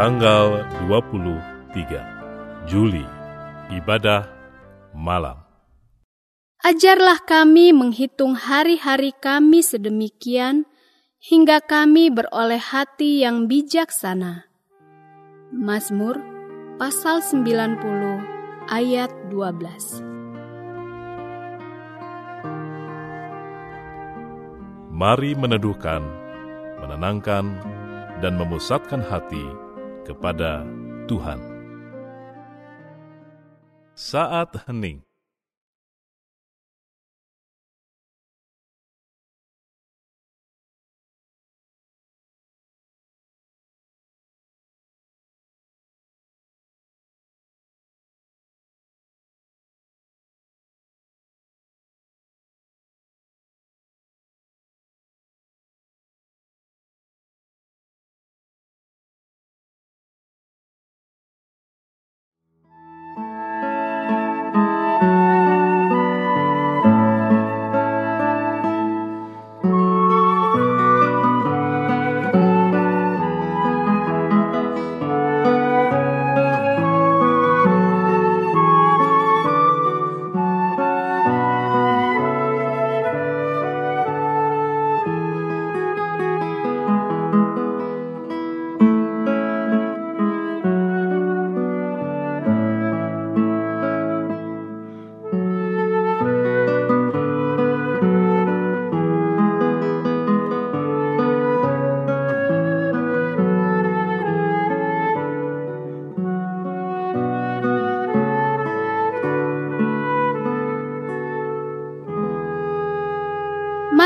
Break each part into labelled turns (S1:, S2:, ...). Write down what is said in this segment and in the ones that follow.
S1: tanggal 23 Juli, ibadah malam.
S2: Ajarlah kami menghitung hari-hari kami sedemikian hingga kami beroleh hati yang bijaksana. Mazmur pasal 90 ayat 12.
S1: Mari meneduhkan, menenangkan, dan memusatkan hati kepada Tuhan. Saat hening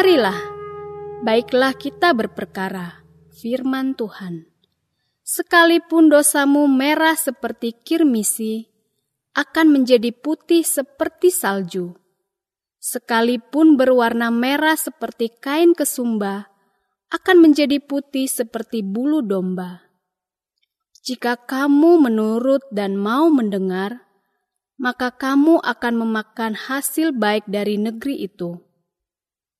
S2: Marilah, baiklah kita berperkara, firman Tuhan. Sekalipun dosamu merah seperti kirmisi, akan menjadi putih seperti salju. Sekalipun berwarna merah seperti kain kesumba, akan menjadi putih seperti bulu domba. Jika kamu menurut dan mau mendengar, maka kamu akan memakan hasil baik dari negeri itu.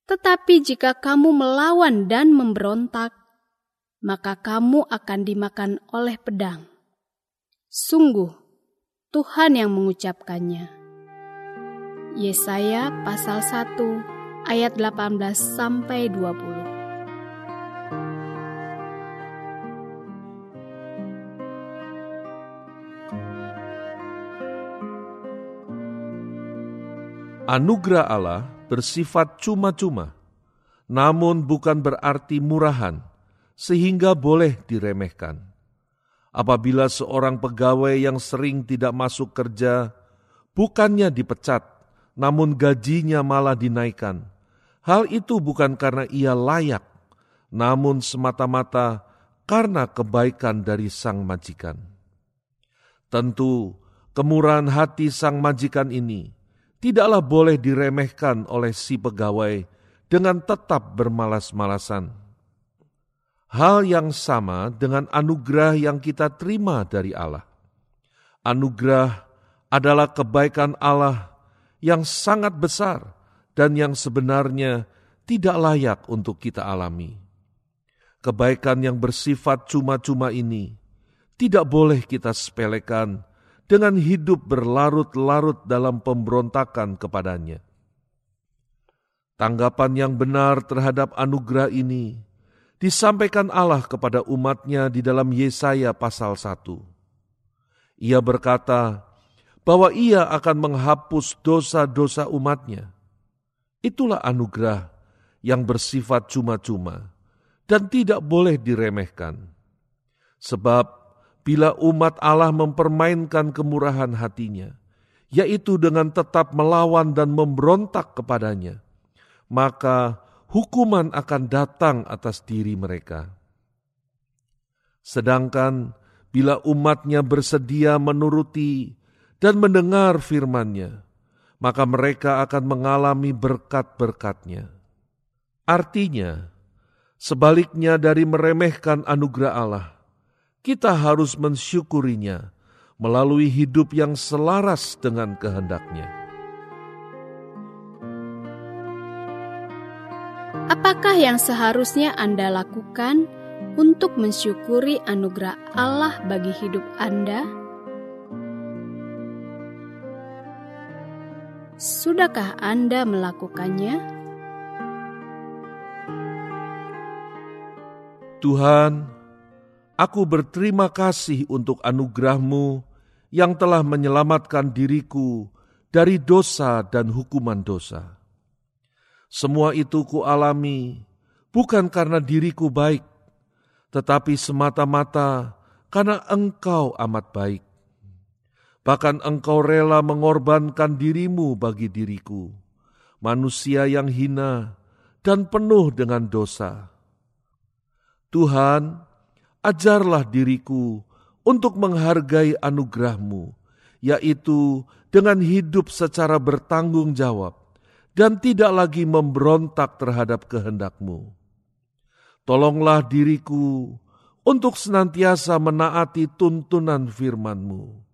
S2: Tetapi jika kamu melawan dan memberontak, maka kamu akan dimakan oleh pedang. Sungguh, Tuhan yang mengucapkannya. Yesaya pasal 1 ayat 18 sampai 20.
S3: Anugerah Allah bersifat cuma-cuma, namun bukan berarti murahan, sehingga boleh diremehkan. Apabila seorang pegawai yang sering tidak masuk kerja, bukannya dipecat, namun gajinya malah dinaikkan. Hal itu bukan karena ia layak, namun semata-mata karena kebaikan dari sang majikan. Tentu, kemurahan hati sang majikan ini tidaklah boleh diremehkan oleh si pegawai dengan tetap bermalas-malasan. Hal yang sama dengan anugerah yang kita terima dari Allah. Anugerah adalah kebaikan Allah yang sangat besar dan yang sebenarnya tidak layak untuk kita alami. Kebaikan yang bersifat cuma-cuma ini tidak boleh kita sepelekan dengan hidup berlarut-larut dalam pemberontakan kepadanya. Tanggapan yang benar terhadap anugerah ini disampaikan Allah kepada umatnya di dalam Yesaya pasal 1. Ia berkata bahwa ia akan menghapus dosa-dosa umatnya. Itulah anugerah yang bersifat cuma-cuma dan tidak boleh diremehkan. Sebab bila umat Allah mempermainkan kemurahan hatinya, yaitu dengan tetap melawan dan memberontak kepadanya, maka hukuman akan datang atas diri mereka. Sedangkan bila umatnya bersedia menuruti dan mendengar firman-Nya, maka mereka akan mengalami berkat-berkatnya. Artinya, sebaliknya dari meremehkan anugerah Allah, kita harus mensyukurinya melalui hidup yang selaras dengan kehendaknya.
S2: Apakah yang seharusnya Anda lakukan untuk mensyukuri anugerah Allah bagi hidup Anda? Sudahkah Anda melakukannya?
S3: Tuhan, aku berterima kasih untuk anugerah-Mu yang telah menyelamatkan diriku dari dosa dan hukuman dosa. Semua itu kualami bukan karena diriku baik, tetapi semata-mata karena Engkau amat baik. Bahkan Engkau rela mengorbankan dirimu bagi diriku, manusia yang hina dan penuh dengan dosa. Tuhan, ajarlah diriku untuk menghargai anugerahmu, yaitu dengan hidup secara bertanggung jawab dan tidak lagi memberontak terhadap kehendakmu. Tolonglah diriku untuk senantiasa menaati tuntunan firmanmu.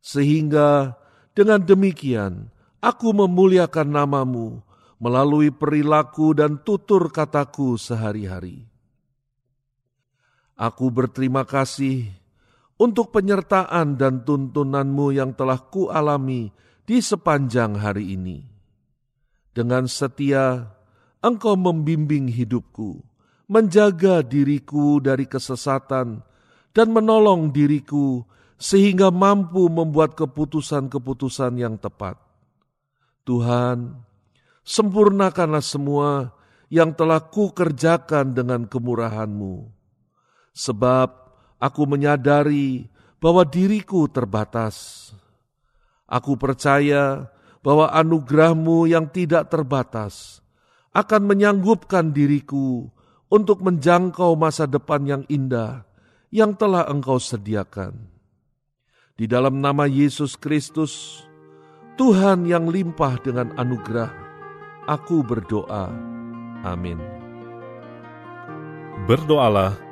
S3: Sehingga dengan demikian aku memuliakan namamu melalui perilaku dan tutur kataku sehari-hari. Aku berterima kasih untuk penyertaan dan tuntunanmu yang telah kualami di sepanjang hari ini. Dengan setia, engkau membimbing hidupku, menjaga diriku dari kesesatan, dan menolong diriku sehingga mampu membuat keputusan-keputusan yang tepat. Tuhan, sempurnakanlah semua yang telah ku kerjakan dengan kemurahan-Mu sebab aku menyadari bahwa diriku terbatas. Aku percaya bahwa anugerahmu yang tidak terbatas akan menyanggupkan diriku untuk menjangkau masa depan yang indah yang telah engkau sediakan. Di dalam nama Yesus Kristus, Tuhan yang limpah dengan anugerah, aku berdoa. Amin.
S1: Berdoalah